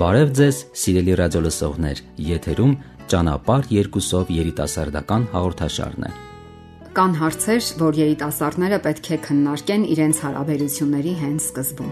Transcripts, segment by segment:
Բարև ձեզ, սիրելի ռադիոլսողներ, եթերում ճանապարհ երկուսով երիտասարդական հաղորդաշարն է։ Կան հարցեր, որ երիտասարդները պետք է քննարկեն իրենց հարաբերությունների հենց սկզբում։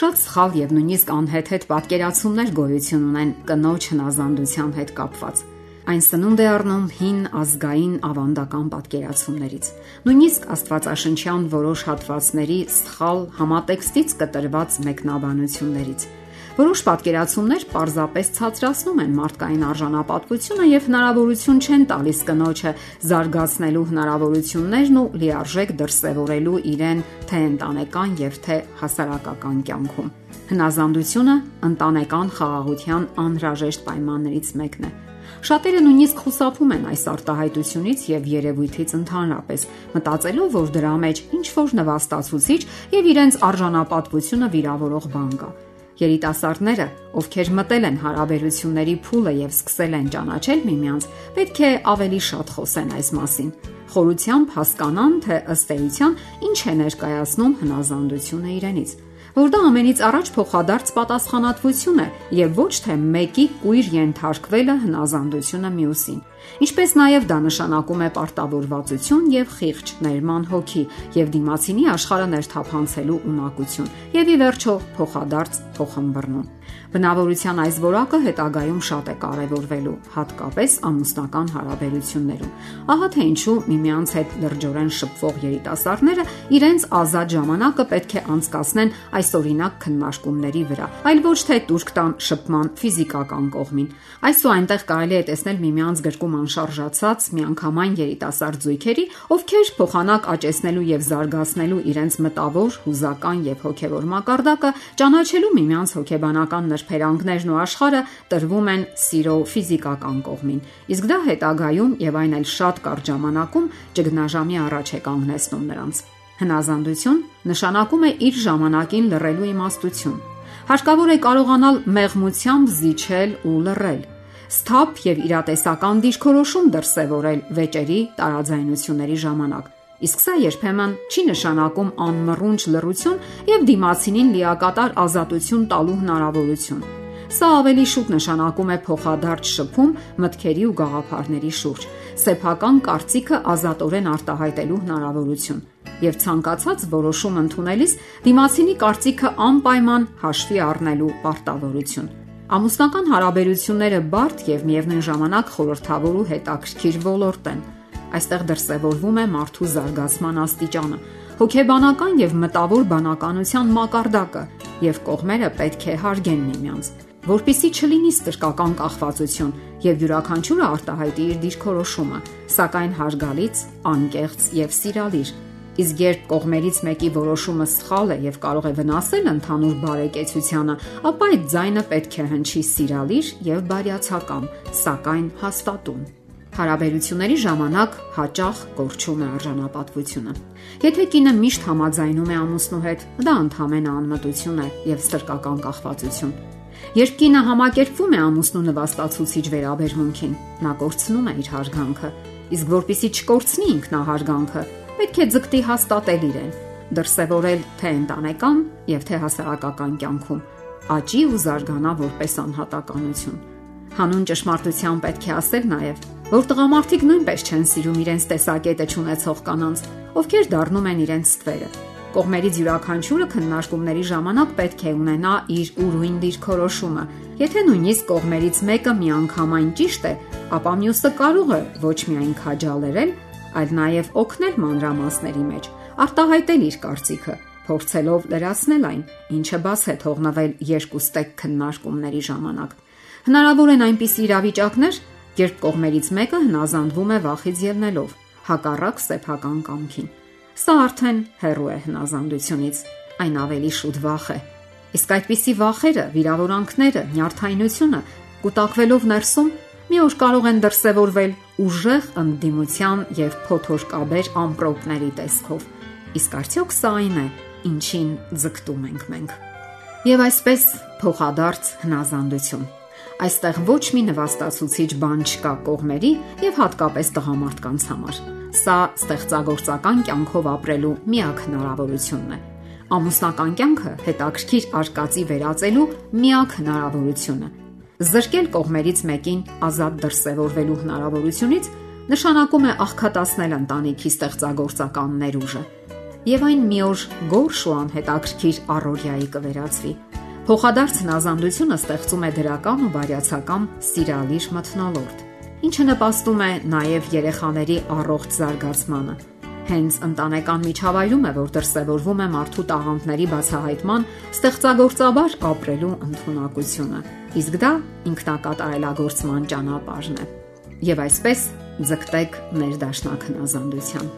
Շատ սխալ եւ նույնիսկ անհեթեթ պատկերացումներ գոյություն ունեն կնոջ հնազանդության հետ կապված։ Այն սնունդ է առնում հին ազգային ավանդական պատկերացումներից։ Նույնիսկ Աստվածաշնչյան որոշ հատվածների սխալ համատեքստից կտրված մեկնաբանություններից։ Որոշ պատկերացումներ պարզապես ցածրացնում են մարդկային արժանապատվությունը եւ հնարավորություն չեն տալիս կնոջը զարգացնելու հնարավորություններն ու լիարժեք դրսևորելու իրեն թե ընտանեկան եւ թե հասարակական կյանքում։ Հնազանդությունը ընտանեկան խաղաղության անհրաժեշտ պայմաններից մեկն է։ Շատերը նույնիսկ խուսափում են այս արտահայտությունից եւ երևույթից ընդհանրապես, մտածելով, որ դրա մեջ ինչ որ նվաստացուցիչ եւ իրենց արժանապատվությունը վիրավորող բան կա։ Երիտասարդները, ովքեր մտել են հարաբերությունների փուլը եւ սկսել են ճանաչել միմյանց, պետք է ավելի շատ խոսեն այս մասին։ Խորությամբ հասկանան, թե ըստ էության ինչ է ներկայացնում հնազանդությունը իրենից որ դա ամենից առաջ փոխադարձ պատասխանատվություն է եւ ոչ թե մեկի կույր ենթարկվելը հնազանդությունը մյուսին։ Ինչպես նաև դա նշանակում է պարտավորվածություն եւ խիղճ ներման հոգի եւ դիմացինի աշխարհը ներթափանցելու ունակություն եւ ի վերջո փոխադարձ փոխհմբռնում։ Բնավորության այս որակը հետագայում շատ է կարևորվելու, հատկապես ամուսնական հարաբերություններում։ Ահա թե ինչու միմյանց հետ լրջորեն շփվող երիտասարդները իրենց ազատ ժամանակը պետք է անցկасնեն այսօրինակ քննարկումների վրա, այլ ոչ թե Թուրքտան շփման ֆիզիկական կողմին։ Այսու այնտեղ կարելի է տեսնել միմյանց գրկում անշարժացած միանգամայն երիտասարդ զույգերի, ովքեր փոխանակ աճեցնելու եւ զարգացնելու իրենց մտավոր, հուզական եւ հոգեվոր մակարդակը, ճանաչելու միմյանց հոգեբանական նրբերանգներն ու աշխարհը տրվում են սիրո ֆիզիկական կողմին։ Իսկ դա հետագայում եւ այն էլ շատ կարճ ժամանակում ճգնաժամի առաջ է կանգնեցնում նրանց։ Հնազանդություն նշանակում է իր ժամանակին լռելու իմաստություն։ Հարկավոր է կարողանալ մեղմությամբ զիջել ու լռել սթափ եւ իրատեսական դիրքորոշում դրսևորել վեճերի տարաձայնությունների ժամանակ Իսկ սա երբեմն չի նշանակում անմռունչ լռություն եւ դիմացինին լիակատար ազատություն տալու հնարավորություն։ Սա ավելի շուտ նշանակում է փոխադարձ շփում մտքերի ու գաղափարների շուրջ, սեփական կարծիքը ազատորեն արտահայտելու հնարավորություն եւ ցանկացած որոշում ընդունելիս դիմացինի կարծիքը անպայման հաշվի առնելու պարտավորություն։ Ամուսնական հարաբերությունները բարդ եւ միևնույն ժամանակ խորթավոր ու հետաքրքիր ոլորտ են Այստեղ դրսևորվում է մարդու զարգացման աստիճանը, հոգեբանական եւ մտավոր բանականության մակարդակը, եւ կողմերը պետք է հարգեն միմյանց, որpիսի չլինի ստրկական կախվածություն եւ յուրաքանչյուրը արտահայտի իր դիրքորոշումը, սակայն հարգալից, անկեղծ եւ սիրալիր։ Իսկ երբ կողմերից մեկի որոշումը սխալ է եւ կարող է վնասել ընդհանուր բարեկեցությանը, ապա այդ ձայնը պետք է հնչի սիրալիր եւ բարյացակամ, սակայն հաստատուն։ Հարաբերությունների ժամանակ հաճախ կորչում է արժանապատվությունը։ Եթե կինը միշտ համաձայնում է ամուսնու հետ, դա ընդհանրապես անմտություն է եւ ստրկական կախվածություն։ Երբ կինը համակերպվում է ամուսնու նվաստացուցիչ վերաբերմունքին, նա կորցնում է իր հարգանքը, իսկ որpիսի չկորցնի ինքնահարգանքը, պետք է ձգտի հաստատել իրեն, դրսևորել թե ընտանեկան եւ թե հասարակական կյանքում, աճի ու զարգանա որպես անհատականություն։ Հանուն ճշմարտության պետք է ասել նաև, որ տղամարդիկ նույնպես չեն սիրում իրենց տեսակետը ճանաչող կանանց, ովքեր դառնում են իրենց ստվերը։ Կողմերից յուրաքանչյուրը քննարկումների ժամանակ պետք է ունենա իր ուրույն դիրքորոշումը։ Եթե նույնիսկ կողմերից մեկը միանգամայն ճիշտ է, ապա մյուսը կարող է ոչ միայն քաջալերել, այլ նաև օգնել մանրամասների մեջ, արտահայտել իր կարծիքը, փորձելով լրացնել այն, ինչը բաց է թողնվել երկու ստեկ քննարկումների ժամանակ։ Հնարավոր են այնպիսի իրավիճակներ, երբ կողմերից մեկը հնազանդվում է վախից ելնելով, հակառակ սեփական կամքին։ Սա արդեն հերո է հնազանդությունից, այն ավելի շուտ վախ է։ Իսկ այդպիսի վախերը, վիրավորանքները, նյարդայնությունը կուտակվելով ներսում մի օր կարող են դրսևորվել ուժեղ ընդդիմության եւ փոթորկաբեր ամպրոպների տեսքով։ Իսկ արդյոք սա այն է, ինչին ձգտում ենք մենք։ Եվ այսպես փոխադարձ հնազանդություն Այստեղ ոչ մի նվաստացուցիչ բան չկա կողմերի եւ հատկապես տղամարդկանց համար։ Սա ստեղծագործական կյանքով ապրելու միակ հնարավորությունն է։ ամուսնական կյանքը հետաքրքիր արկածի վերածելու միակ հնարավորությունը։ Զրկել կողմերից մեկին ազատ դրսևորվելու հնարավորությունից նշանակում է աղքատացնել ընտանիքի ստեղծագործական ներուժը։ Եվ այն մի օր գորշ ու անհետաքրքիր առօրյայի կվերածվի։ Փոխադարձ հնազանդությունը ստեղծում է դրական ու բարյացակամ սիրալիր մթնոլորտ, ինչը նպաստում է նաև երեխաների առողջ զարգացմանը Հենց ընտանեկան միջավայրում է, որ դրսևորվում է մարդու տաղանդների բացահայտման ստեղծագործաբար ապրելու ընտունակությունը։ Իսկ դա ինքնակատարելագործման ճանապարհն է։ Եվ այսպես ձգտեք ներդաշնակ հնազանդության։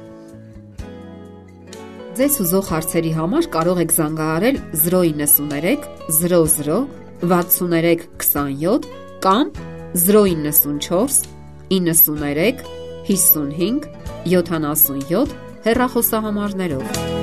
Ձեզ ուզող հարցերի համար կարող եք զանգահարել 093 00 63 27 կամ 094 93 55 77 հեռախոսահամարներով։